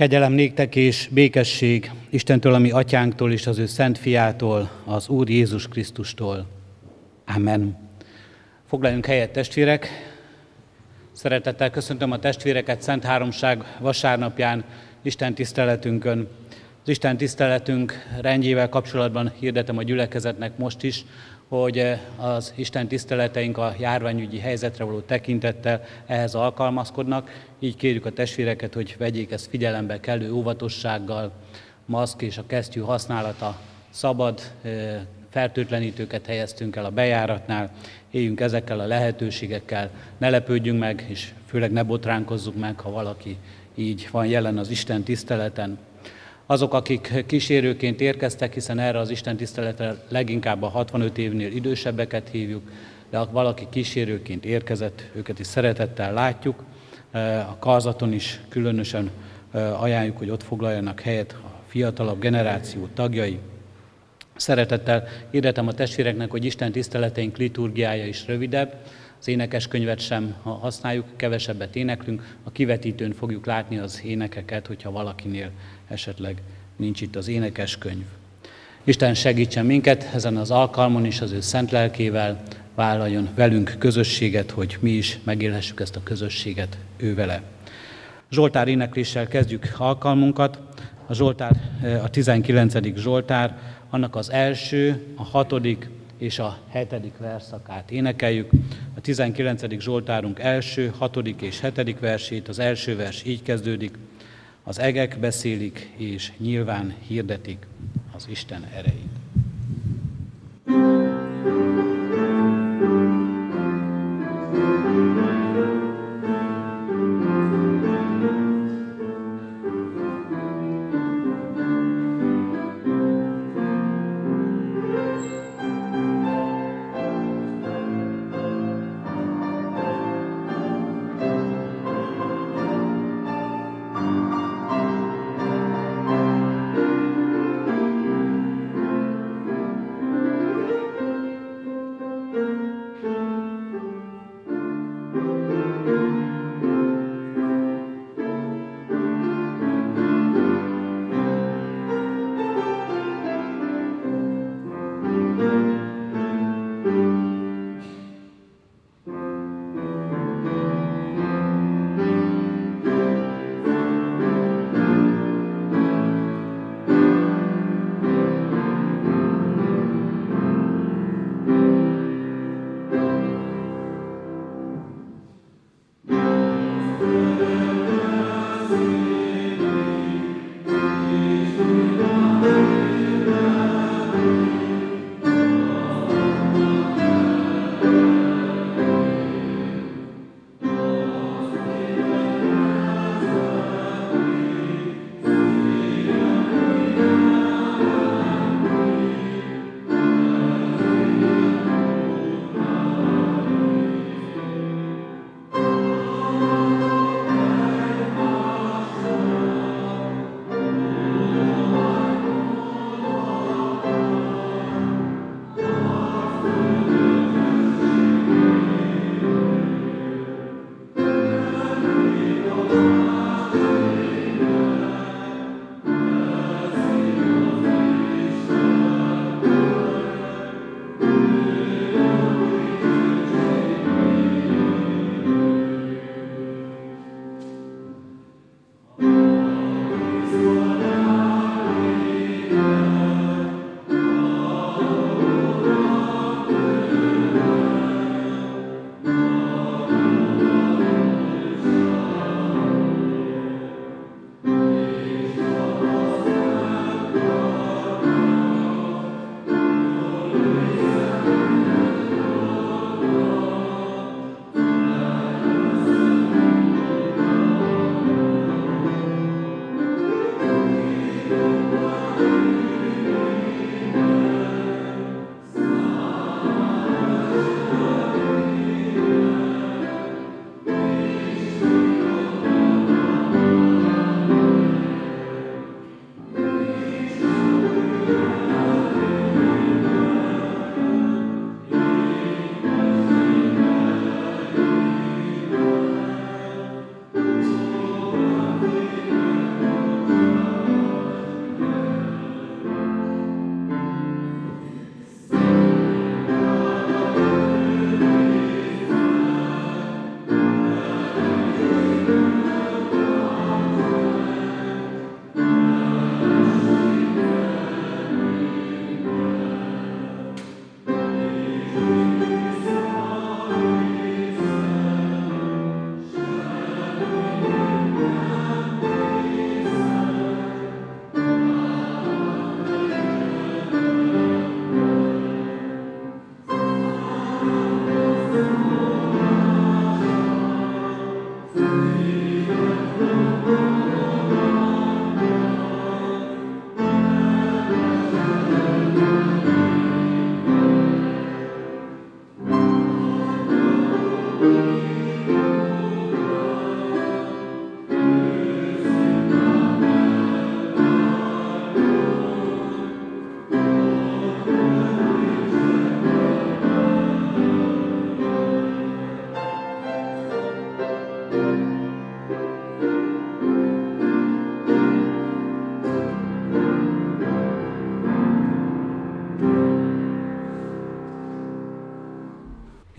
Kegyelem néktek és békesség Istentől, ami atyánktól és az ő szent fiától, az Úr Jézus Krisztustól. Amen. Foglaljunk helyet, testvérek! Szeretettel köszöntöm a testvéreket Szent Háromság vasárnapján, Isten tiszteletünkön. Az Isten tiszteletünk rendjével kapcsolatban hirdetem a gyülekezetnek most is, hogy eh, az Isten tiszteleteink a járványügyi helyzetre való tekintettel ehhez alkalmazkodnak. Így kérjük a testvéreket, hogy vegyék ezt figyelembe kellő óvatossággal, maszk és a kesztyű használata szabad, eh, fertőtlenítőket helyeztünk el a bejáratnál, éljünk ezekkel a lehetőségekkel, ne lepődjünk meg, és főleg ne botránkozzuk meg, ha valaki így van jelen az Isten tiszteleten. Azok, akik kísérőként érkeztek, hiszen erre az Isten tiszteletre leginkább a 65 évnél idősebbeket hívjuk, de ha valaki kísérőként érkezett, őket is szeretettel látjuk. A karzaton is különösen ajánljuk, hogy ott foglaljanak helyet a fiatalabb generáció tagjai. Szeretettel hirdetem a testvéreknek, hogy Isten tiszteleteink liturgiája is rövidebb, az énekeskönyvet sem használjuk, kevesebbet éneklünk, a kivetítőn fogjuk látni az énekeket, hogyha valakinél esetleg nincs itt az énekeskönyv. Isten segítsen minket ezen az alkalmon is az ő szent lelkével, vállaljon velünk közösséget, hogy mi is megélhessük ezt a közösséget ő vele. Zsoltár énekléssel kezdjük alkalmunkat. A Zsoltár, a 19. Zsoltár, annak az első, a hatodik és a hetedik verszakát énekeljük. A 19. Zsoltárunk első, hatodik és hetedik versét, az első vers így kezdődik. Az egek beszélik, és nyilván hirdetik az Isten erejét.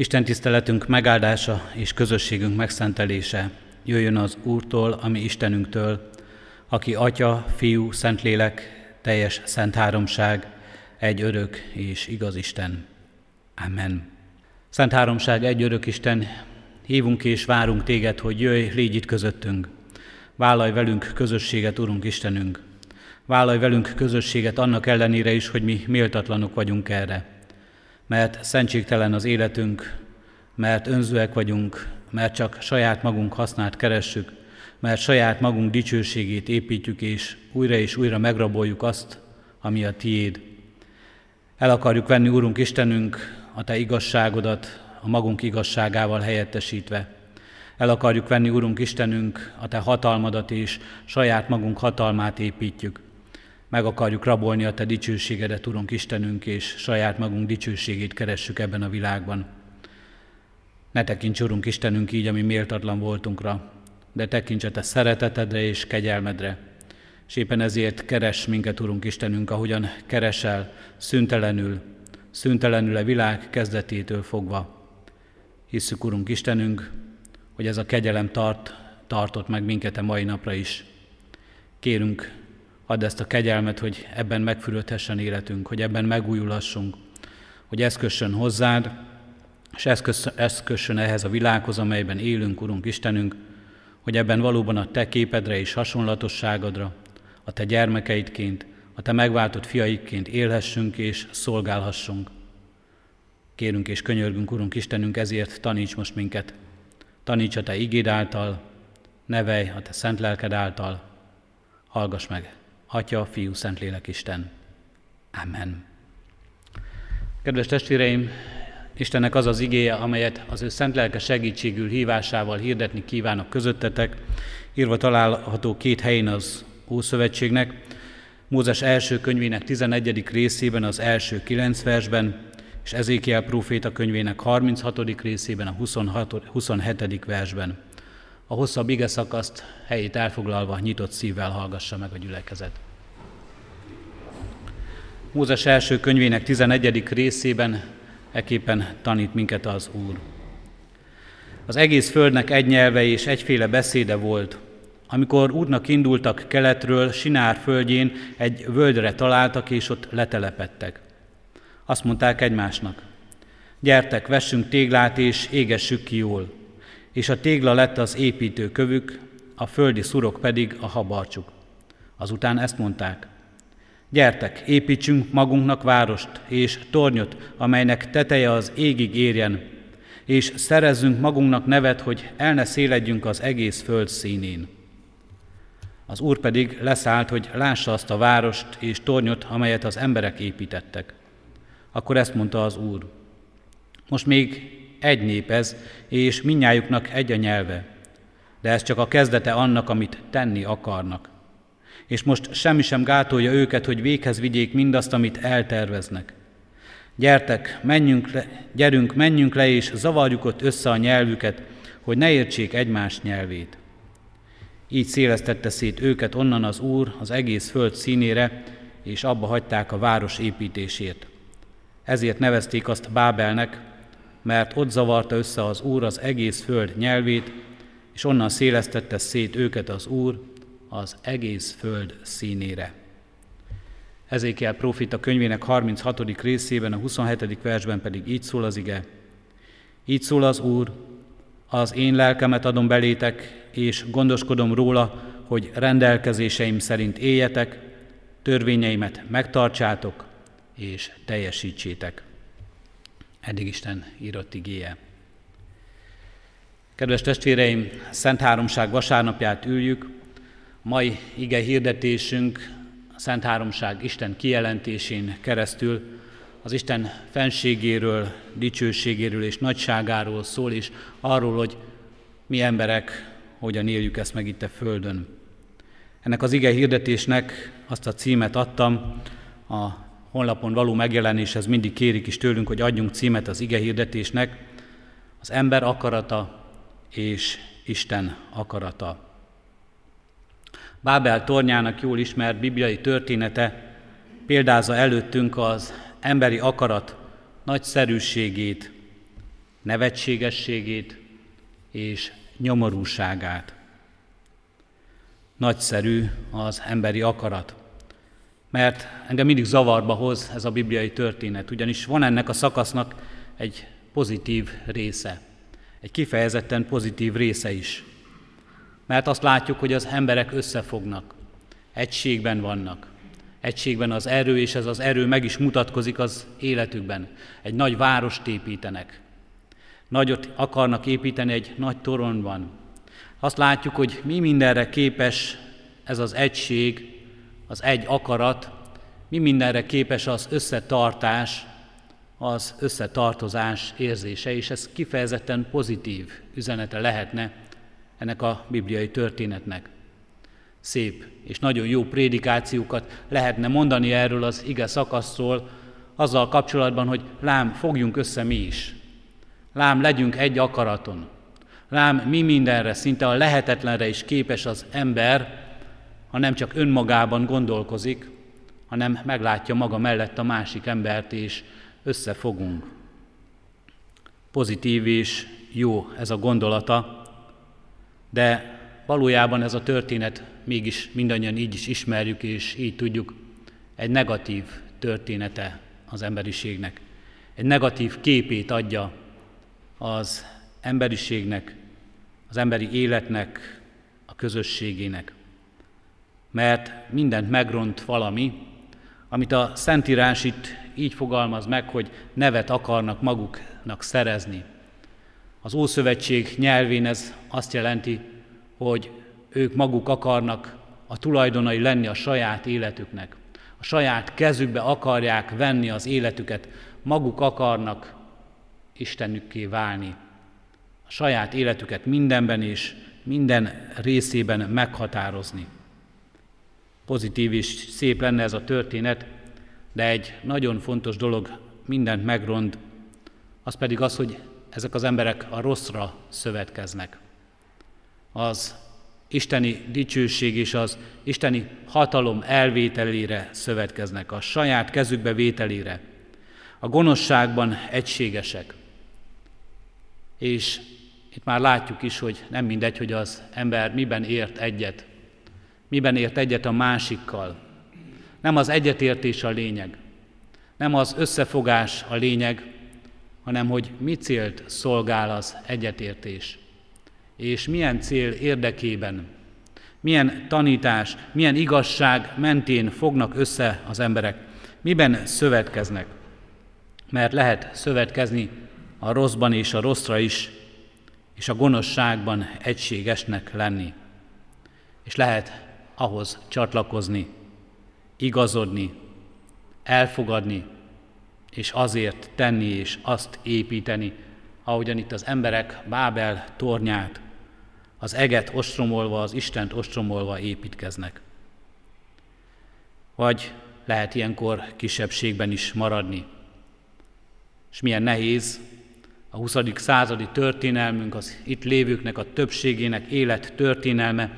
Isten tiszteletünk megáldása és közösségünk megszentelése jöjjön az Úrtól, ami Istenünktől, aki Atya, Fiú, Szentlélek, teljes szent háromság, egy örök és igaz Isten. Amen. Szent háromság, egy örök Isten, hívunk és várunk téged, hogy jöjj, légy itt közöttünk. Vállalj velünk közösséget, Urunk Istenünk. Vállalj velünk közösséget annak ellenére is, hogy mi méltatlanok vagyunk erre. Mert szentségtelen az életünk, mert önzőek vagyunk, mert csak saját magunk hasznát keressük, mert saját magunk dicsőségét építjük, és újra és újra megraboljuk azt, ami a tiéd. El akarjuk venni, Úrunk Istenünk, a Te igazságodat a magunk igazságával helyettesítve. El akarjuk venni, Urunk Istenünk, a Te hatalmadat és saját magunk hatalmát építjük. Meg akarjuk rabolni a Te dicsőségedet, Urunk Istenünk, és saját magunk dicsőségét keressük ebben a világban. Ne tekints, Urunk Istenünk, így, ami méltatlan voltunkra, de tekints a Te szeretetedre és kegyelmedre. És éppen ezért keres minket, Urunk Istenünk, ahogyan keresel, szüntelenül, szüntelenül a világ kezdetétől fogva. Hisszük, Urunk Istenünk, hogy ez a kegyelem tart, tartott meg minket a mai napra is. Kérünk, add ezt a kegyelmet, hogy ebben megfürödhessen életünk, hogy ebben megújulhassunk, hogy ez kössön hozzád, és ez kössön ehhez a világhoz, amelyben élünk, Urunk Istenünk, hogy ebben valóban a Te képedre és hasonlatosságodra, a Te gyermekeidként, a Te megváltott fiaikként élhessünk és szolgálhassunk. Kérünk és könyörgünk, Urunk Istenünk, ezért taníts most minket. Taníts a Te igéd által, nevelj a Te szent lelked által. Hallgass meg, Atya, Fiú, Szentlélek Isten. Amen. Kedves testvéreim, Istennek az az igéje, amelyet az ő szent lelke segítségül hívásával hirdetni kívánok közöttetek, írva található két helyén az Ószövetségnek, Mózes első könyvének 11. részében, az első kilenc versben, és Ezékiel próféta könyvének 36. részében, a 26, 27. versben. A hosszabb ige szakaszt helyét elfoglalva nyitott szívvel hallgassa meg a gyülekezet. Mózes első könyvének 11. részében eképpen tanít minket az Úr. Az egész földnek egy nyelve és egyféle beszéde volt. Amikor útnak indultak keletről, Sinár földjén egy völgyre találtak, és ott letelepettek. Azt mondták egymásnak, gyertek, vessünk téglát, és égessük ki jól. És a tégla lett az építő kövük, a földi szurok pedig a habarcsuk. Azután ezt mondták, Gyertek, építsünk magunknak várost és tornyot, amelynek teteje az égig érjen, és szerezzünk magunknak nevet, hogy el ne széledjünk az egész föld színén. Az Úr pedig leszállt, hogy lássa azt a várost és tornyot, amelyet az emberek építettek. Akkor ezt mondta az Úr. Most még egy nép ez, és minnyájuknak egy a nyelve, de ez csak a kezdete annak, amit tenni akarnak és most semmi sem gátolja őket, hogy véghez vigyék mindazt, amit elterveznek. Gyertek, menjünk le, gyerünk, menjünk le, és zavarjuk ott össze a nyelvüket, hogy ne értsék egymás nyelvét. Így szélesztette szét őket onnan az Úr az egész föld színére, és abba hagyták a város építését. Ezért nevezték azt Bábelnek, mert ott zavarta össze az Úr az egész föld nyelvét, és onnan szélesztette szét őket az Úr, az egész föld színére. Ezékiel profita könyvének 36. részében, a 27. versben pedig így szól az ige. Így szól az Úr, az én lelkemet adom belétek, és gondoskodom róla, hogy rendelkezéseim szerint éljetek, törvényeimet megtartsátok, és teljesítsétek. Eddig Isten írott igéje. Kedves testvéreim, Szent Háromság vasárnapját üljük, mai ige hirdetésünk a Szent Háromság Isten kijelentésén keresztül az Isten fenségéről, dicsőségéről és nagyságáról szól, és arról, hogy mi emberek hogyan éljük ezt meg itt a Földön. Ennek az ige hirdetésnek azt a címet adtam, a honlapon való megjelenéshez mindig kérik is tőlünk, hogy adjunk címet az ige hirdetésnek, az ember akarata és Isten akarata. Bábel tornyának jól ismert bibliai története példázza előttünk az emberi akarat nagyszerűségét, nevetségességét és nyomorúságát. Nagyszerű az emberi akarat, mert engem mindig zavarba hoz ez a bibliai történet, ugyanis van ennek a szakasznak egy pozitív része, egy kifejezetten pozitív része is. Mert azt látjuk, hogy az emberek összefognak, egységben vannak. Egységben az erő, és ez az erő meg is mutatkozik az életükben. Egy nagy várost építenek. Nagyot akarnak építeni egy nagy toronyban. Azt látjuk, hogy mi mindenre képes ez az egység, az egy akarat, mi mindenre képes az összetartás, az összetartozás érzése, és ez kifejezetten pozitív üzenete lehetne ennek a bibliai történetnek. Szép és nagyon jó prédikációkat lehetne mondani erről az ige szakaszról, azzal kapcsolatban, hogy lám, fogjunk össze mi is. Lám, legyünk egy akaraton. Lám, mi mindenre, szinte a lehetetlenre is képes az ember, ha nem csak önmagában gondolkozik, hanem meglátja maga mellett a másik embert, és összefogunk. Pozitív és jó ez a gondolata, de valójában ez a történet mégis mindannyian így is ismerjük, és így tudjuk, egy negatív története az emberiségnek. Egy negatív képét adja az emberiségnek, az emberi életnek, a közösségének. Mert mindent megront valami, amit a Szentírás itt így fogalmaz meg, hogy nevet akarnak maguknak szerezni. Az Ószövetség nyelvén ez azt jelenti, hogy ők maguk akarnak a tulajdonai lenni a saját életüknek. A saját kezükbe akarják venni az életüket, maguk akarnak Istenükké válni. A saját életüket mindenben és minden részében meghatározni. Pozitív és szép lenne ez a történet, de egy nagyon fontos dolog mindent megrond, az pedig az, hogy ezek az emberek a rosszra szövetkeznek. Az isteni dicsőség és az isteni hatalom elvételére szövetkeznek, a saját kezükbe vételére. A gonoszságban egységesek. És itt már látjuk is, hogy nem mindegy, hogy az ember miben ért egyet, miben ért egyet a másikkal. Nem az egyetértés a lényeg, nem az összefogás a lényeg, hanem hogy mi célt szolgál az egyetértés és milyen cél érdekében, milyen tanítás, milyen igazság mentén fognak össze az emberek, miben szövetkeznek. Mert lehet szövetkezni a rosszban és a rosszra is, és a gonoszságban egységesnek lenni. És lehet ahhoz csatlakozni, igazodni, elfogadni, és azért tenni és azt építeni, ahogyan itt az emberek Bábel tornyát az eget ostromolva, az Istent ostromolva építkeznek. Vagy lehet ilyenkor kisebbségben is maradni. És milyen nehéz a 20. századi történelmünk, az itt lévőknek a többségének élet történelme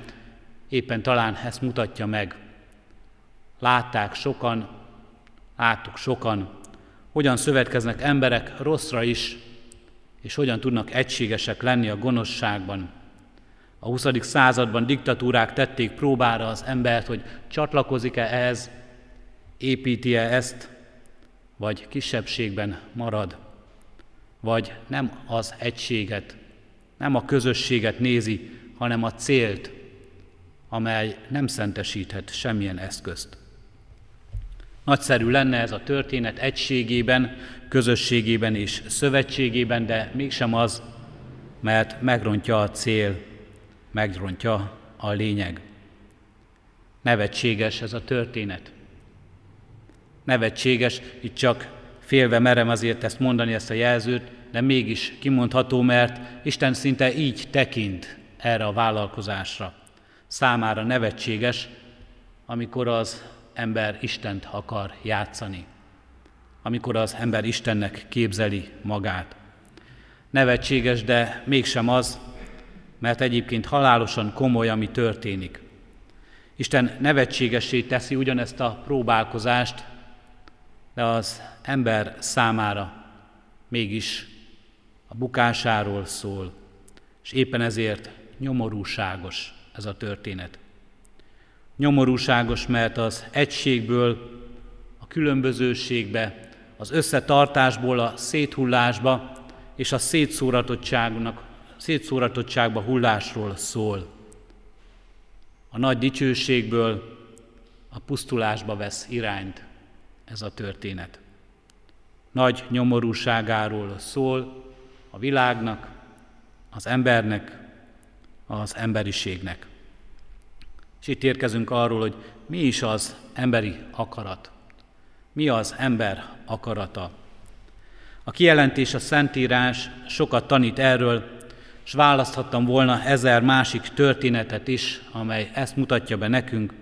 éppen talán ezt mutatja meg. Látták sokan, láttuk sokan, hogyan szövetkeznek emberek rosszra is, és hogyan tudnak egységesek lenni a gonoszságban, a 20. században diktatúrák tették próbára az embert, hogy csatlakozik-e ehhez, építi-e ezt, vagy kisebbségben marad, vagy nem az egységet, nem a közösséget nézi, hanem a célt, amely nem szentesíthet semmilyen eszközt. Nagyszerű lenne ez a történet egységében, közösségében és szövetségében, de mégsem az, mert megrontja a cél megrontja a lényeg. Nevetséges ez a történet. Nevetséges, itt csak félve merem azért ezt mondani, ezt a jelzőt, de mégis kimondható, mert Isten szinte így tekint erre a vállalkozásra. Számára nevetséges, amikor az ember Istent akar játszani, amikor az ember Istennek képzeli magát. Nevetséges, de mégsem az, mert egyébként halálosan komoly, ami történik. Isten nevetségessé teszi ugyanezt a próbálkozást, de az ember számára mégis a bukásáról szól, és éppen ezért nyomorúságos ez a történet. Nyomorúságos, mert az egységből a különbözőségbe, az összetartásból a széthullásba és a szétszóratottságnak, szétszóratottságba hullásról szól. A nagy dicsőségből a pusztulásba vesz irányt ez a történet. Nagy nyomorúságáról szól a világnak, az embernek, az emberiségnek. És itt érkezünk arról, hogy mi is az emberi akarat. Mi az ember akarata. A kijelentés, a Szentírás sokat tanít erről, és választhattam volna ezer másik történetet is, amely ezt mutatja be nekünk,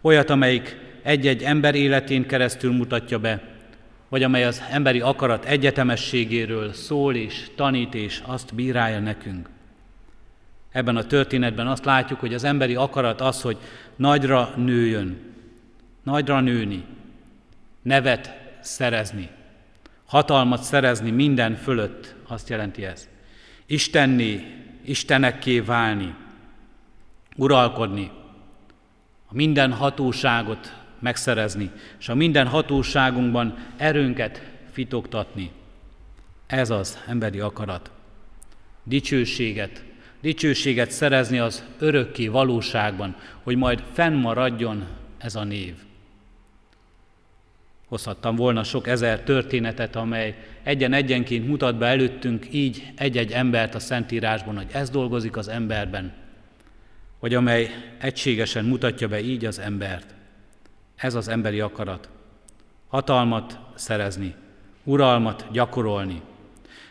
olyat, amelyik egy-egy ember életén keresztül mutatja be, vagy amely az emberi akarat egyetemességéről szól és tanít, és azt bírálja nekünk. Ebben a történetben azt látjuk, hogy az emberi akarat az, hogy nagyra nőjön, nagyra nőni, nevet szerezni, hatalmat szerezni minden fölött, azt jelenti ez. Istenné, Istenekké válni, uralkodni, a minden hatóságot megszerezni, és a minden hatóságunkban erőnket fitoktatni. Ez az emberi akarat. Dicsőséget, dicsőséget szerezni az örökké valóságban, hogy majd fennmaradjon ez a név. Hozhattam volna sok ezer történetet, amely egyen-egyenként mutat be előttünk így egy-egy embert a Szentírásban, hogy ez dolgozik az emberben, vagy amely egységesen mutatja be így az embert. Ez az emberi akarat. Hatalmat szerezni, uralmat gyakorolni.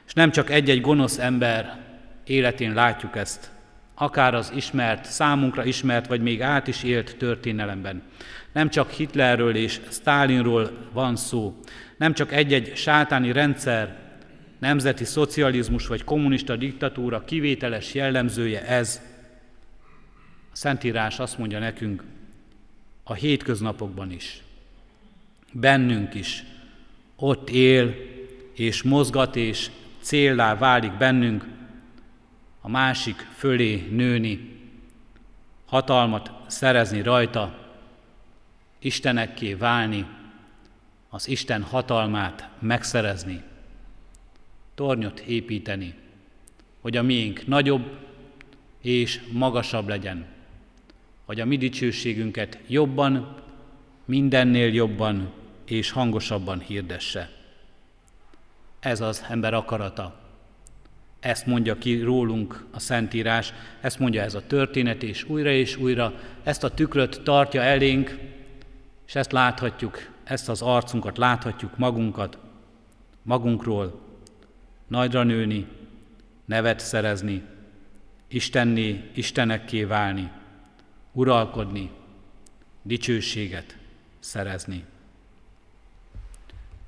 És nem csak egy-egy gonosz ember életén látjuk ezt, akár az ismert, számunkra ismert, vagy még át is élt történelemben. Nem csak Hitlerről és Stálinról van szó, nem csak egy-egy sátáni rendszer, nemzeti szocializmus vagy kommunista diktatúra kivételes jellemzője ez. A Szentírás azt mondja nekünk, a hétköznapokban is, bennünk is, ott él és mozgat és céllá válik bennünk, a másik fölé nőni, hatalmat szerezni rajta, Istenekké válni, az Isten hatalmát megszerezni, tornyot építeni, hogy a miénk nagyobb és magasabb legyen, hogy a mi dicsőségünket jobban, mindennél jobban és hangosabban hirdesse. Ez az ember akarata. Ezt mondja ki rólunk a Szentírás, ezt mondja ez a történet, és újra és újra ezt a tükröt tartja elénk, és ezt láthatjuk, ezt az arcunkat láthatjuk magunkat, magunkról, nagyra nőni, nevet szerezni, Istenné, Istenekké válni, uralkodni, dicsőséget szerezni.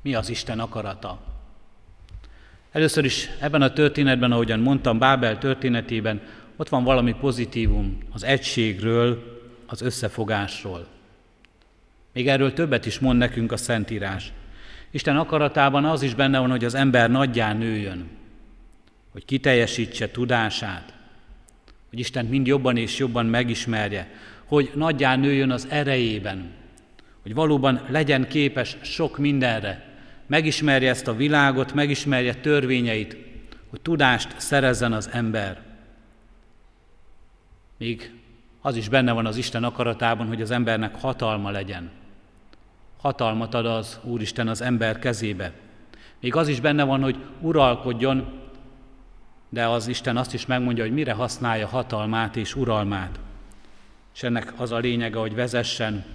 Mi az Isten akarata? Először is ebben a történetben, ahogyan mondtam, Bábel történetében, ott van valami pozitívum az egységről, az összefogásról. Még erről többet is mond nekünk a Szentírás. Isten akaratában az is benne van, hogy az ember nagyján nőjön, hogy kiteljesítse tudását, hogy Isten mind jobban és jobban megismerje, hogy nagyján nőjön az erejében, hogy valóban legyen képes sok mindenre, megismerje ezt a világot, megismerje törvényeit, hogy tudást szerezzen az ember. Még az is benne van az Isten akaratában, hogy az embernek hatalma legyen. Hatalmat ad az Úristen az ember kezébe. Még az is benne van, hogy uralkodjon, de az Isten azt is megmondja, hogy mire használja hatalmát és uralmát. És ennek az a lényege, hogy vezessen,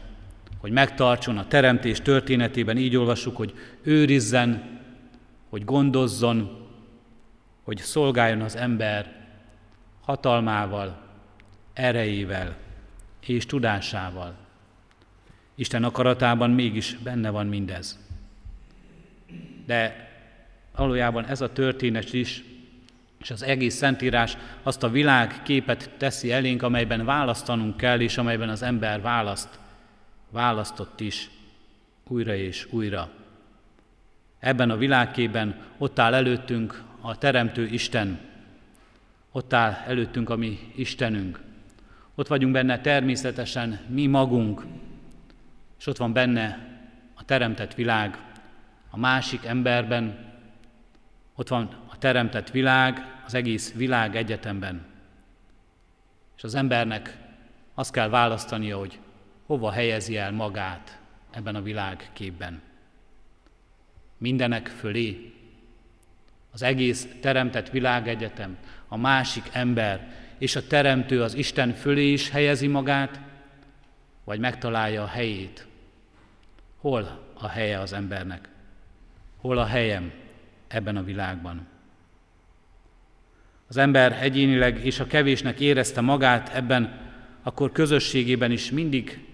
hogy megtartson a teremtés történetében, így olvassuk, hogy őrizzen, hogy gondozzon, hogy szolgáljon az ember hatalmával, erejével és tudásával. Isten akaratában mégis benne van mindez. De valójában ez a történet is és az egész Szentírás azt a világképet teszi elénk, amelyben választanunk kell, és amelyben az ember választ, választott is újra és újra. Ebben a világképben ott áll előttünk a Teremtő Isten. Ott áll előttünk a mi Istenünk. Ott vagyunk benne természetesen mi magunk, és ott van benne a teremtett világ, a másik emberben, ott van a teremtett világ, az egész világ egyetemben. És az embernek azt kell választania, hogy hova helyezi el magát ebben a világképben. Mindenek fölé, az egész teremtett világegyetem, a másik ember és a teremtő az Isten fölé is helyezi magát, vagy megtalálja a helyét. Hol a helye az embernek? Hol a helyem ebben a világban? Az ember egyénileg és a kevésnek érezte magát ebben, akkor közösségében is mindig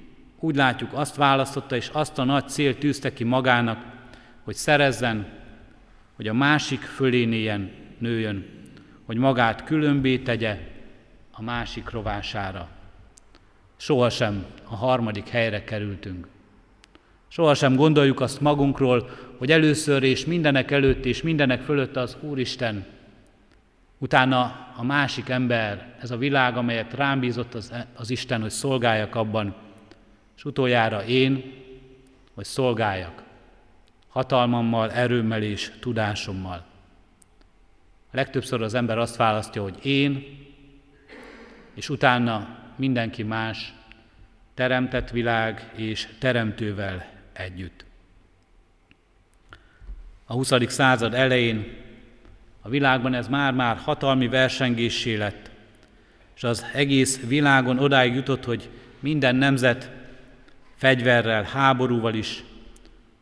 úgy látjuk, azt választotta, és azt a nagy célt tűzte ki magának, hogy szerezzen, hogy a másik fölé nélyen, nőjön, hogy magát különbé tegye a másik rovására. Sohasem a harmadik helyre kerültünk. Sohasem gondoljuk azt magunkról, hogy először és mindenek előtt és mindenek fölött az Úristen, utána a másik ember, ez a világ, amelyet rám bízott az, az Isten, hogy szolgáljak abban, és utoljára én, hogy szolgáljak hatalmammal, erőmmel és tudásommal. A legtöbbször az ember azt választja, hogy én, és utána mindenki más, teremtett világ és teremtővel együtt. A 20. század elején a világban ez már-már hatalmi versengésé lett, és az egész világon odáig jutott, hogy minden nemzet fegyverrel, háborúval is,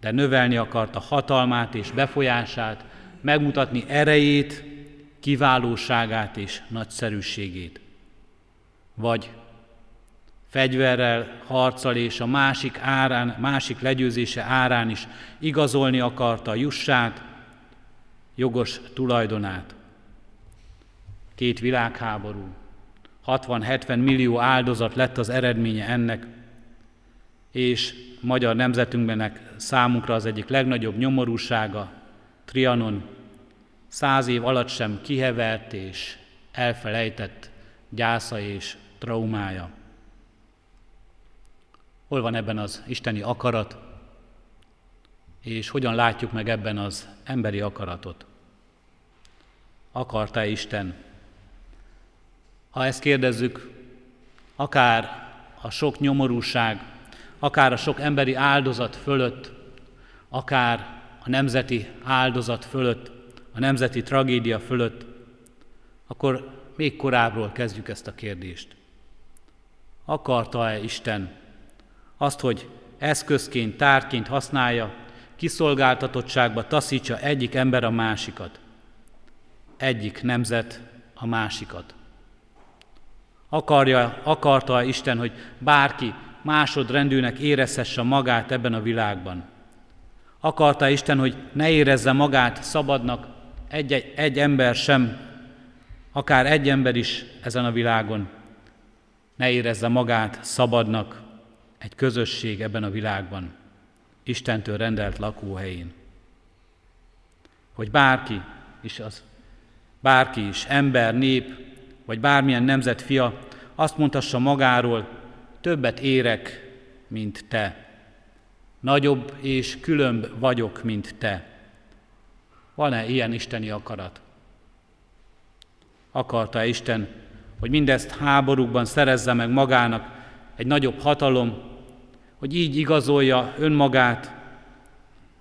de növelni akarta hatalmát és befolyását, megmutatni erejét, kiválóságát és nagyszerűségét. Vagy fegyverrel, harccal és a másik árán, másik legyőzése árán is igazolni akarta a jussát, jogos tulajdonát. Két világháború, 60-70 millió áldozat lett az eredménye ennek, és magyar nemzetünkbenek számunkra az egyik legnagyobb nyomorúsága, Trianon, száz év alatt sem kihevert és elfelejtett gyásza és traumája. Hol van ebben az isteni akarat, és hogyan látjuk meg ebben az emberi akaratot? Akarta Isten? Ha ezt kérdezzük, akár a sok nyomorúság, akár a sok emberi áldozat fölött, akár a nemzeti áldozat fölött, a nemzeti tragédia fölött, akkor még korábbról kezdjük ezt a kérdést. Akarta-e Isten azt, hogy eszközként, tárként használja, kiszolgáltatottságba taszítsa egyik ember a másikat, egyik nemzet a másikat? Akarja, akarta Isten, hogy bárki másodrendűnek érezhesse magát ebben a világban. Akarta Isten, hogy ne érezze magát szabadnak egy, egy, egy ember sem, akár egy ember is ezen a világon, ne érezze magát szabadnak egy közösség ebben a világban, Istentől rendelt lakóhelyén. Hogy bárki is az, bárki is, ember, nép, vagy bármilyen nemzet fia, azt mondhassa magáról, többet érek, mint te. Nagyobb és különb vagyok, mint te. Van-e ilyen isteni akarat? Akarta Isten, hogy mindezt háborúkban szerezze meg magának egy nagyobb hatalom, hogy így igazolja önmagát,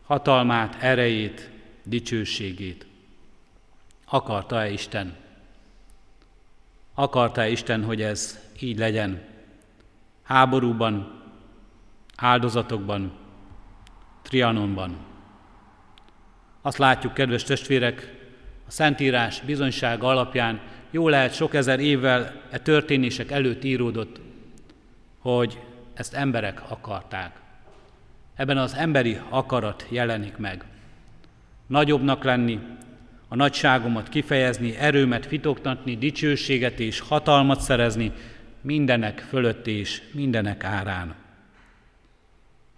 hatalmát, erejét, dicsőségét. Akarta-e Isten? Akarta-e Isten, hogy ez így legyen? Háborúban, áldozatokban, Trianonban. Azt látjuk, kedves testvérek, a Szentírás bizonysága alapján jó lehet sok ezer évvel e történések előtt íródott, hogy ezt emberek akarták. Ebben az emberi akarat jelenik meg. Nagyobbnak lenni, a nagyságomat kifejezni, erőmet fitoktatni, dicsőséget és hatalmat szerezni, mindenek fölött és mindenek árán.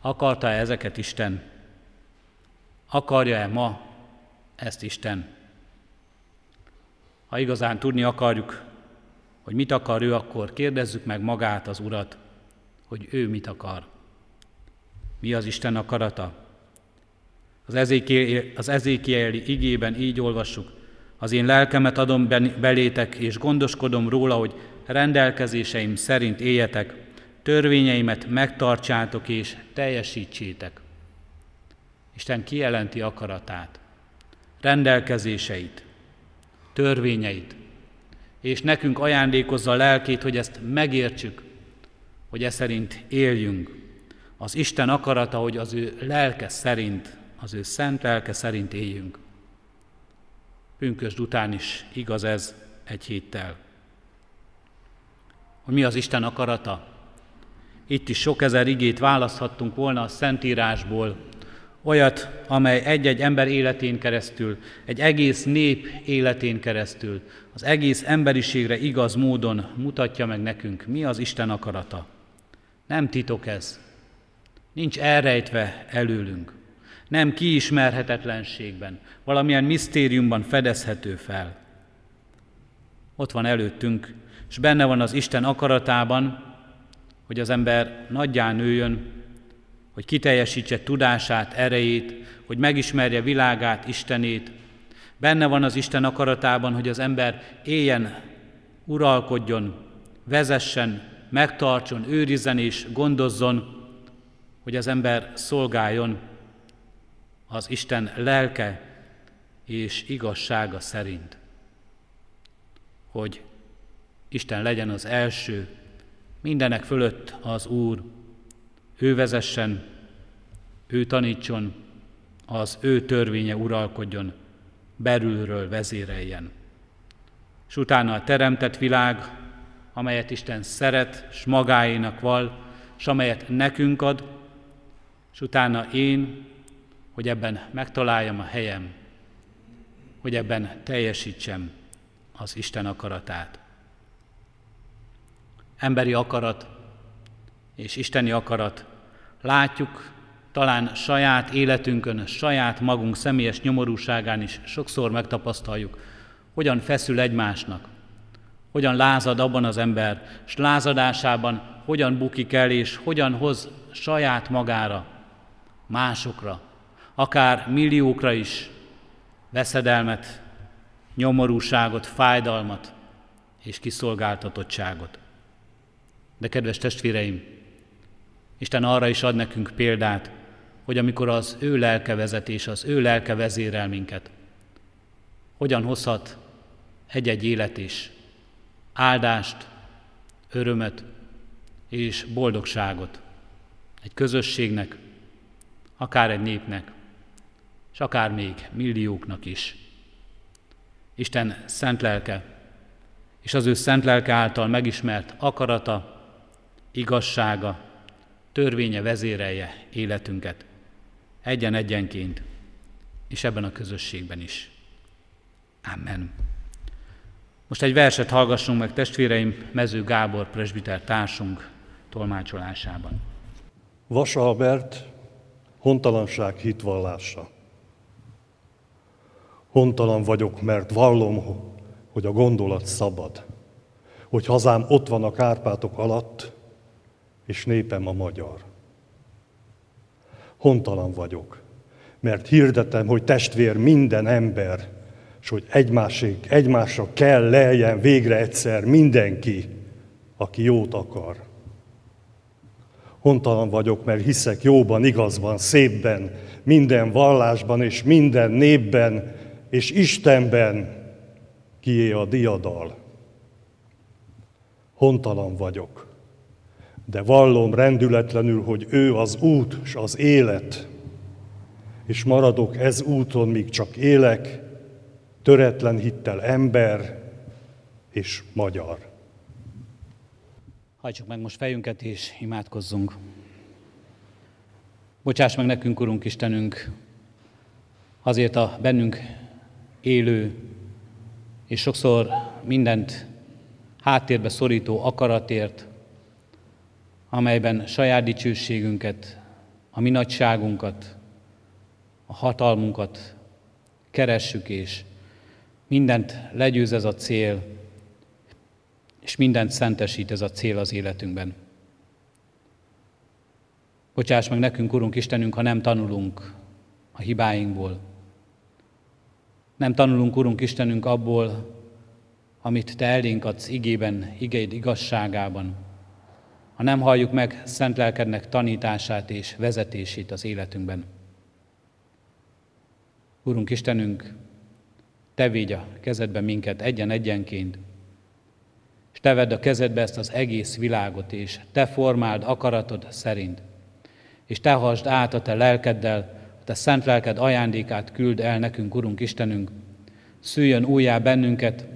Akarta -e ezeket Isten? Akarja-e ma ezt Isten? Ha igazán tudni akarjuk, hogy mit akar ő, akkor kérdezzük meg magát, az Urat, hogy ő mit akar. Mi az Isten akarata? Az, ezékieli, az ezékieli igében így olvassuk, az én lelkemet adom belétek, és gondoskodom róla, hogy rendelkezéseim szerint éljetek, törvényeimet megtartsátok és teljesítsétek. Isten kijelenti akaratát, rendelkezéseit, törvényeit, és nekünk ajándékozza a lelkét, hogy ezt megértsük, hogy e szerint éljünk. Az Isten akarata, hogy az ő lelke szerint, az ő szent lelke szerint éljünk. Pünkösd után is igaz ez egy héttel. Hogy mi az Isten akarata? Itt is sok ezer igét választhattunk volna a Szentírásból, olyat, amely egy-egy ember életén keresztül, egy egész nép életén keresztül, az egész emberiségre igaz módon mutatja meg nekünk, mi az Isten akarata. Nem titok ez. Nincs elrejtve előlünk. Nem kiismerhetetlenségben, valamilyen misztériumban fedezhető fel. Ott van előttünk, és benne van az Isten akaratában, hogy az ember nagyján nőjön, hogy kiteljesítse tudását, erejét, hogy megismerje világát, Istenét. Benne van az Isten akaratában, hogy az ember éljen, uralkodjon, vezessen, megtartson, őrizzen és gondozzon, hogy az ember szolgáljon az Isten lelke és igazsága szerint. Hogy Isten legyen az első, mindenek fölött az Úr, ő vezessen, ő tanítson, az ő törvénye uralkodjon, belülről vezéreljen. És utána a teremtett világ, amelyet Isten szeret, s magáénak val, s amelyet nekünk ad, és utána én, hogy ebben megtaláljam a helyem, hogy ebben teljesítsem az Isten akaratát. Emberi akarat és isteni akarat látjuk, talán saját életünkön, saját magunk személyes nyomorúságán is sokszor megtapasztaljuk, hogyan feszül egymásnak, hogyan lázad abban az ember, és lázadásában hogyan bukik el, és hogyan hoz saját magára, másokra, akár milliókra is veszedelmet, nyomorúságot, fájdalmat és kiszolgáltatottságot. De kedves testvéreim, Isten arra is ad nekünk példát, hogy amikor az ő lelke vezetés, az ő lelke vezérel minket, hogyan hozhat egy-egy élet is áldást, örömet és boldogságot egy közösségnek, akár egy népnek, és akár még millióknak is. Isten szent lelke, és az ő szent lelke által megismert akarata, igazsága, törvénye vezérelje életünket, egyen-egyenként, és ebben a közösségben is. Amen. Most egy verset hallgassunk meg testvéreim Mező Gábor presbiter társunk tolmácsolásában. Vasa Albert, hontalanság hitvallása. Hontalan vagyok, mert vallom, hogy a gondolat szabad, hogy hazám ott van a Kárpátok alatt, és népem a magyar. Hontalan vagyok, mert hirdetem, hogy testvér minden ember, és hogy egymásig, egymásra kell leljen végre egyszer mindenki, aki jót akar. Hontalan vagyok, mert hiszek jóban, igazban, szépben, minden vallásban és minden népben, és Istenben, kié a diadal. Hontalan vagyok, de vallom rendületlenül, hogy ő az út és az élet, és maradok ez úton, míg csak élek, töretlen hittel ember és magyar. Hajtsuk meg most fejünket és imádkozzunk. Bocsáss meg nekünk, Urunk Istenünk, azért a bennünk élő és sokszor mindent háttérbe szorító akaratért, amelyben saját dicsőségünket, a mi nagyságunkat, a hatalmunkat keressük, és mindent legyőz ez a cél, és mindent szentesít ez a cél az életünkben. Bocsáss meg nekünk, Urunk Istenünk, ha nem tanulunk a hibáinkból. Nem tanulunk, Urunk Istenünk, abból, amit Te elénk adsz igében, igéd igazságában. Ha nem halljuk meg szent lelkednek tanítását és vezetését az életünkben. Urunk Istenünk, Te védj a kezedbe minket egyen-egyenként, és Te vedd a kezedbe ezt az egész világot, és Te formáld akaratod szerint, és Te hasd át a Te lelkeddel, a Te szent lelked ajándékát küld el nekünk, Urunk Istenünk, szüljön újjá bennünket,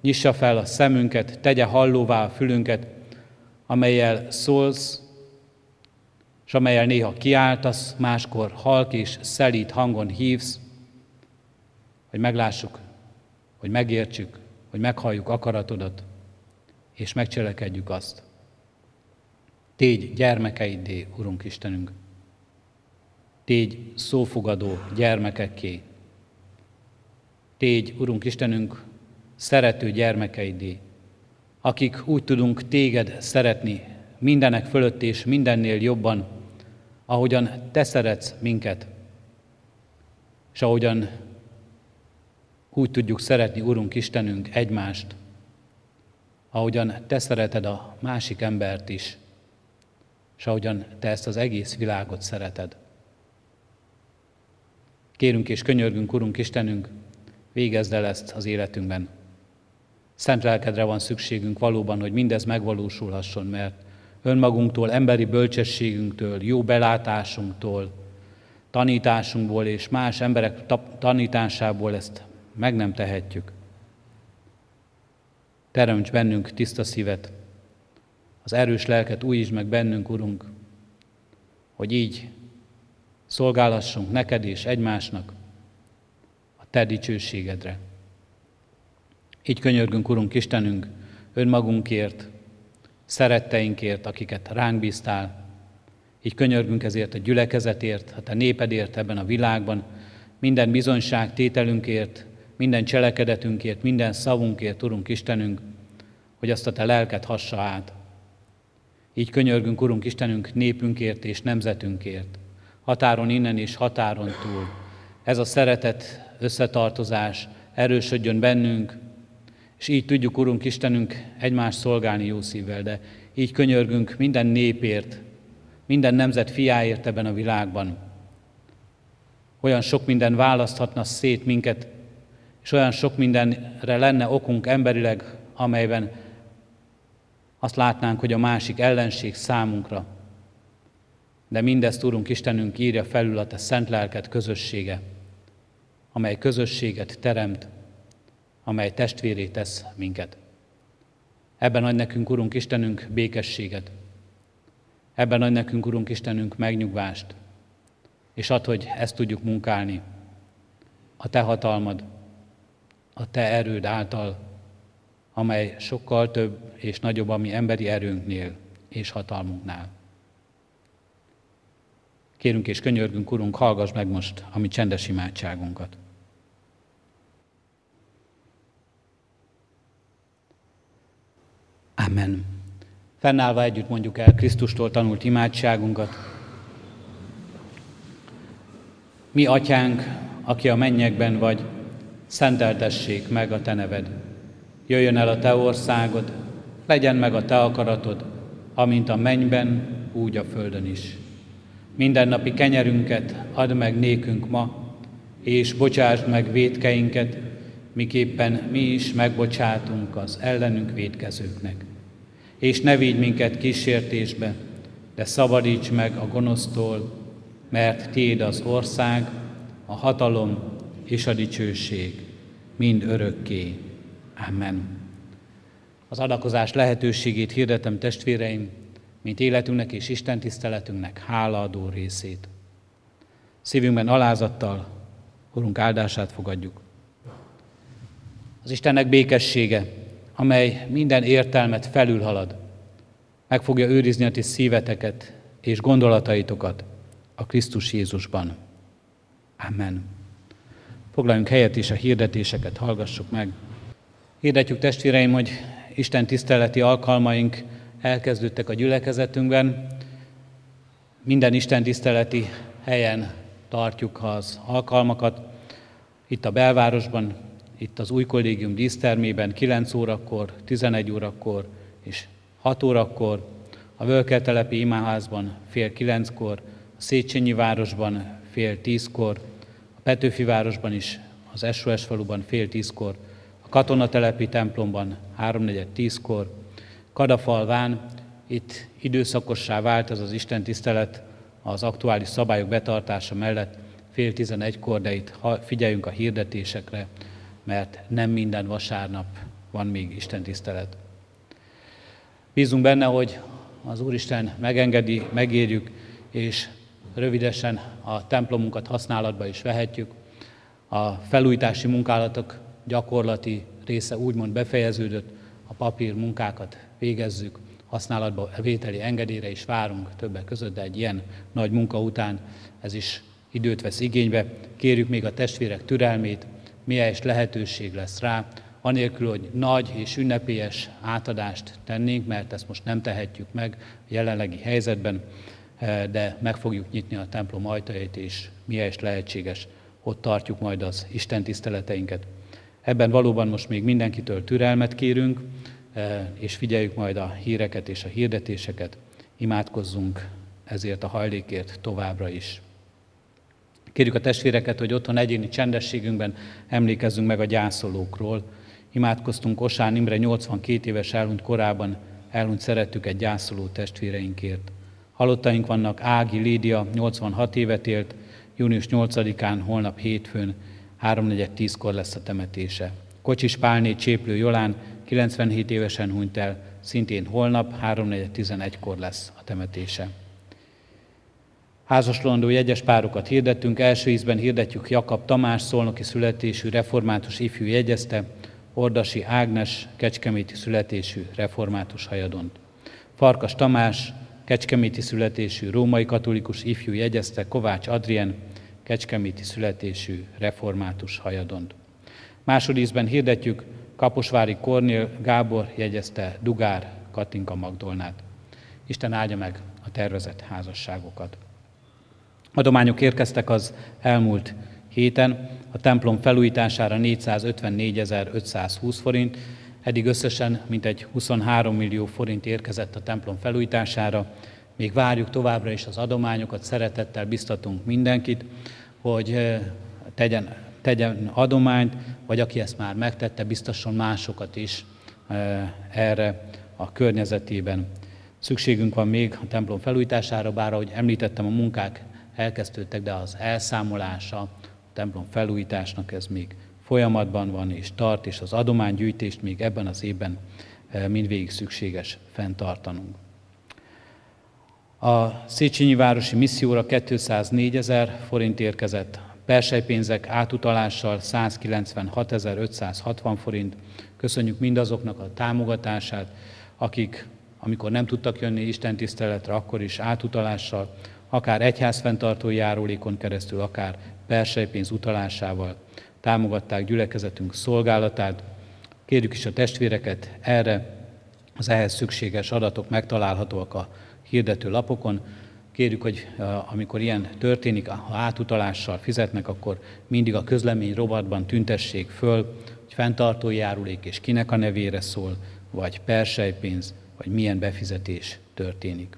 nyissa fel a szemünket, tegye hallóvá a fülünket, amelyel szólsz, és amelyel néha kiáltasz, máskor halk és szelít hangon hívsz, hogy meglássuk, hogy megértsük, hogy meghalljuk akaratodat, és megcselekedjük azt. Tégy gyermekeiddé, Urunk Istenünk. Tégy szófogadó gyermekekké. Tégy, Urunk Istenünk, szerető gyermekeidé, akik úgy tudunk téged szeretni mindenek fölött és mindennél jobban, ahogyan te szeretsz minket, és ahogyan úgy tudjuk szeretni, Urunk Istenünk, egymást, ahogyan te szereted a másik embert is, és ahogyan te ezt az egész világot szereted. Kérünk és könyörgünk, Urunk Istenünk, végezd el ezt az életünkben. Szent lelkedre van szükségünk valóban, hogy mindez megvalósulhasson, mert önmagunktól, emberi bölcsességünktől, jó belátásunktól, tanításunkból és más emberek tanításából ezt meg nem tehetjük. Teremts bennünk tiszta szívet, az erős lelket újítsd meg bennünk, Urunk, hogy így szolgálhassunk neked és egymásnak a Te dicsőségedre. Így könyörgünk, Urunk Istenünk, önmagunkért, szeretteinkért, akiket ránk bíztál. Így könyörgünk ezért a gyülekezetért, a Te népedért ebben a világban, minden bizonyság tételünkért, minden cselekedetünkért, minden szavunkért, Urunk Istenünk, hogy azt a Te lelket hassa át. Így könyörgünk, Urunk Istenünk, népünkért és nemzetünkért, határon innen és határon túl. Ez a szeretet, összetartozás erősödjön bennünk, és így tudjuk, Urunk Istenünk, egymást szolgálni jó szívvel, de így könyörgünk minden népért, minden nemzet fiáért ebben a világban. Olyan sok minden választhatna szét minket, és olyan sok mindenre lenne okunk emberileg, amelyben azt látnánk, hogy a másik ellenség számunkra. De mindezt, Úrunk Istenünk, írja felül a Te szent lelked közössége, amely közösséget teremt, amely testvéré tesz minket. Ebben adj nekünk, Urunk Istenünk, békességet. Ebben adj nekünk, Urunk Istenünk, megnyugvást. És add, hogy ezt tudjuk munkálni. A Te hatalmad, a Te erőd által, amely sokkal több és nagyobb a mi emberi erőnknél és hatalmunknál. Kérünk és könyörgünk, Urunk, hallgass meg most a mi csendes imádságunkat. Amen. Fennállva együtt mondjuk el Krisztustól tanult imádságunkat. Mi, Atyánk, aki a mennyekben vagy, szenteltessék meg a Te neved. Jöjjön el a Te országod, legyen meg a Te akaratod, amint a mennyben, úgy a földön is. Mindennapi kenyerünket add meg nékünk ma, és bocsásd meg védkeinket, miképpen mi is megbocsátunk az ellenünk védkezőknek. És ne vigy minket kísértésbe, de szabadíts meg a gonosztól, mert Tiéd az ország, a hatalom és a dicsőség, mind örökké. Amen. Az adakozás lehetőségét hirdetem testvéreim, mint életünknek és Isten tiszteletünknek hálaadó részét. Szívünkben alázattal Urunk áldását fogadjuk. Az Istennek békessége, amely minden értelmet felülhalad, meg fogja őrizni a ti szíveteket és gondolataitokat a Krisztus Jézusban. Amen. Foglaljunk helyet és a hirdetéseket hallgassuk meg. Hirdetjük testvéreim, hogy Isten tiszteleti alkalmaink elkezdődtek a gyülekezetünkben. Minden Isten tiszteleti helyen tartjuk az alkalmakat. Itt a belvárosban, itt az új kollégium dísztermében 9 órakor, 11 órakor és 6 órakor, a Völkeltelepi imáházban fél kilenckor, a Széchenyi városban fél tízkor, a Petőfi városban is, az SOS faluban fél tízkor, a katonatelepi templomban háromnegyed tízkor, Kadafalván itt időszakossá vált ez az Isten tisztelet az aktuális szabályok betartása mellett fél tizenegykor, de itt figyeljünk a hirdetésekre, mert nem minden vasárnap van még Isten tisztelet. Bízunk benne, hogy az Úristen megengedi, megérjük, és rövidesen a templomunkat használatba is vehetjük. A felújítási munkálatok gyakorlati része úgymond befejeződött, a papír munkákat végezzük, használatba vételi engedélyre is várunk többek között, de egy ilyen nagy munka után ez is időt vesz igénybe. Kérjük még a testvérek türelmét, mihez lehetőség lesz rá, anélkül, hogy nagy és ünnepélyes átadást tennénk, mert ezt most nem tehetjük meg a jelenlegi helyzetben, eh, de meg fogjuk nyitni a templom ajtajait, és mihez lehetséges, ott tartjuk majd az Isten tiszteleteinket. Ebben valóban most még mindenkitől türelmet kérünk, eh, és figyeljük majd a híreket és a hirdetéseket, imádkozzunk ezért a hajlékért továbbra is. Kérjük a testvéreket, hogy otthon egyéni csendességünkben emlékezzünk meg a gyászolókról, Imádkoztunk Osán Imre 82 éves elhunyt korában, elhunyt szerettük egy gyászoló testvéreinkért. Halottaink vannak Ági Lídia, 86 évet élt, június 8-án, holnap hétfőn, 3.4.10-kor lesz a temetése. Kocsis Pálné Cséplő Jolán, 97 évesen hunyt el, szintén holnap, 3.4.11-kor lesz a temetése. Házaslandó jegyes párokat hirdettünk, első ízben hirdetjük Jakab Tamás, szolnoki születésű református ifjú jegyezte, Ordasi Ágnes, kecskeméti születésű református hajadont. Farkas Tamás, kecskeméti születésű római katolikus ifjú jegyezte Kovács Adrien, kecskeméti születésű református hajadont. Másodízben hirdetjük Kaposvári Kornél Gábor jegyezte Dugár Katinka Magdolnát. Isten áldja meg a tervezett házasságokat. Adományok érkeztek az elmúlt héten, a templom felújítására 454.520 forint, eddig összesen mintegy 23 millió forint érkezett a templom felújítására. Még várjuk továbbra is az adományokat, szeretettel biztatunk mindenkit, hogy eh, tegyen, tegyen adományt, vagy aki ezt már megtette, biztasson másokat is eh, erre a környezetében. Szükségünk van még a templom felújítására, bár ahogy említettem, a munkák elkezdődtek, de az elszámolása, templom felújításnak ez még folyamatban van és tart, és az adománygyűjtést még ebben az évben eh, mindvégig szükséges fenntartanunk. A Széchenyi Városi Misszióra 204 ezer forint érkezett, persejpénzek átutalással 196.560 forint. Köszönjük mindazoknak a támogatását, akik, amikor nem tudtak jönni Isten tiszteletre, akkor is átutalással, akár egyházfenntartó járulékon keresztül, akár persejpénz utalásával támogatták gyülekezetünk szolgálatát. Kérjük is a testvéreket erre, az ehhez szükséges adatok megtalálhatóak a hirdető lapokon. Kérjük, hogy amikor ilyen történik, ha átutalással fizetnek, akkor mindig a közlemény rovatban tüntessék föl, hogy fenntartói járulék és kinek a nevére szól, vagy persejpénz, vagy milyen befizetés történik.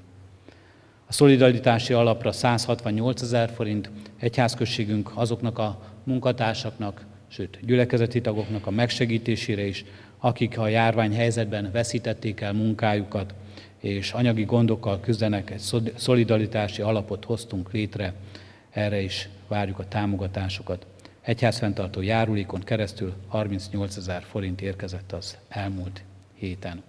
A szolidaritási alapra 168 ezer forint, egyházközségünk azoknak a munkatársaknak, sőt gyülekezeti tagoknak a megsegítésére is, akik a járvány helyzetben veszítették el munkájukat, és anyagi gondokkal küzdenek, egy szolidaritási alapot hoztunk létre, erre is várjuk a támogatásokat. Egyházfenntartó járulékon keresztül 38 ezer forint érkezett az elmúlt héten.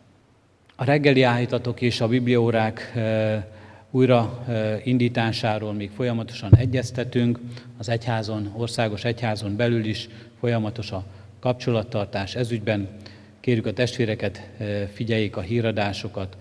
A reggeli áhítatok és a bibliaórák eh, újra indításáról még folyamatosan egyeztetünk. Az egyházon, országos egyházon belül is folyamatos a kapcsolattartás ezügyben. Kérjük a testvéreket, figyeljék a híradásokat,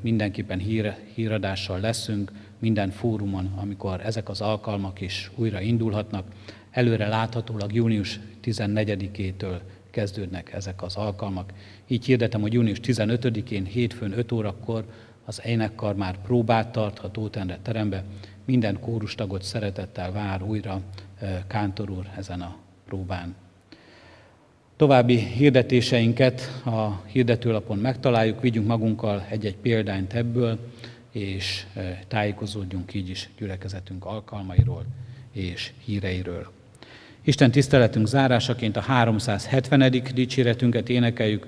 mindenképpen hír, híradással leszünk, minden fórumon, amikor ezek az alkalmak is újra indulhatnak. Előre láthatólag június 14-től kezdődnek ezek az alkalmak. Így hirdetem, hogy június 15-én, hétfőn 5 órakor az énekkar már próbát tarthat Ótenre terembe. Minden kórustagot szeretettel vár újra Kántor úr ezen a próbán. További hirdetéseinket a hirdetőlapon megtaláljuk, vigyünk magunkkal egy-egy példányt ebből, és tájékozódjunk így is gyülekezetünk alkalmairól és híreiről. Isten tiszteletünk zárásaként a 370. dicséretünket énekeljük,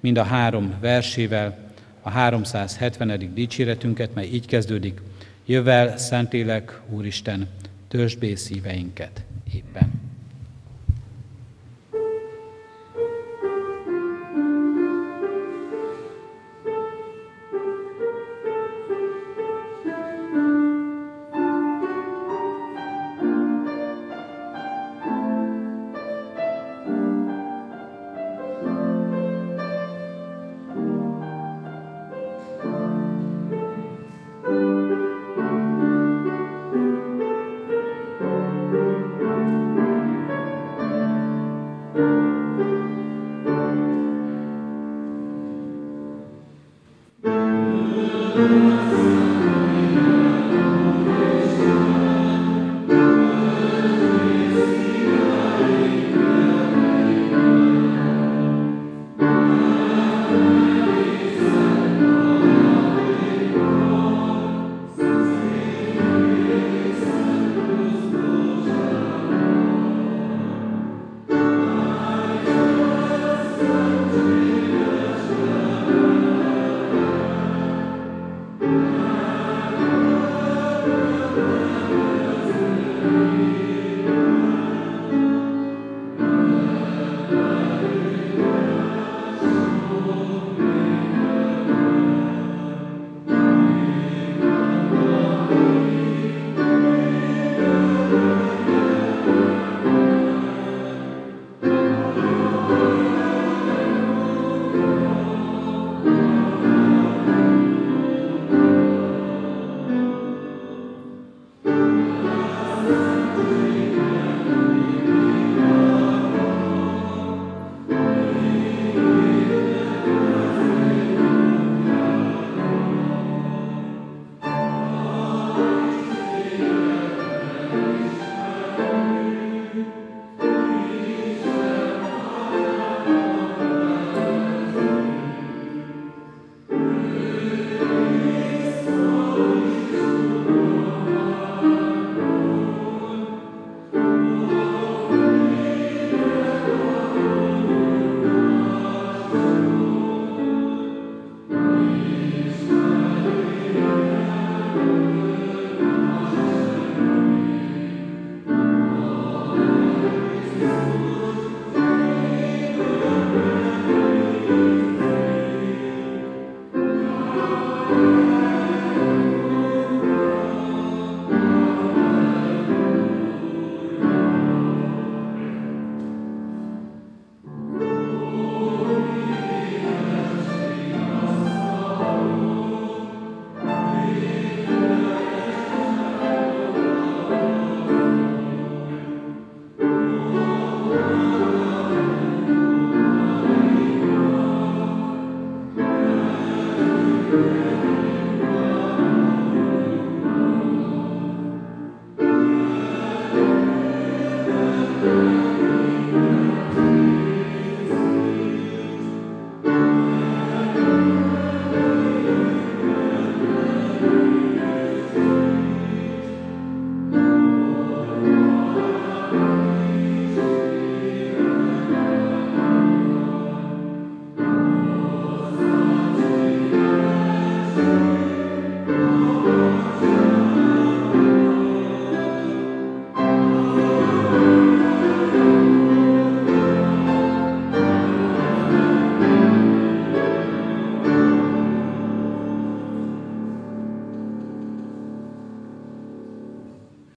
mind a három versével, a 370. dicséretünket, mely így kezdődik, Jövel, Szentélek, Úristen, törzsbé szíveinket éppen.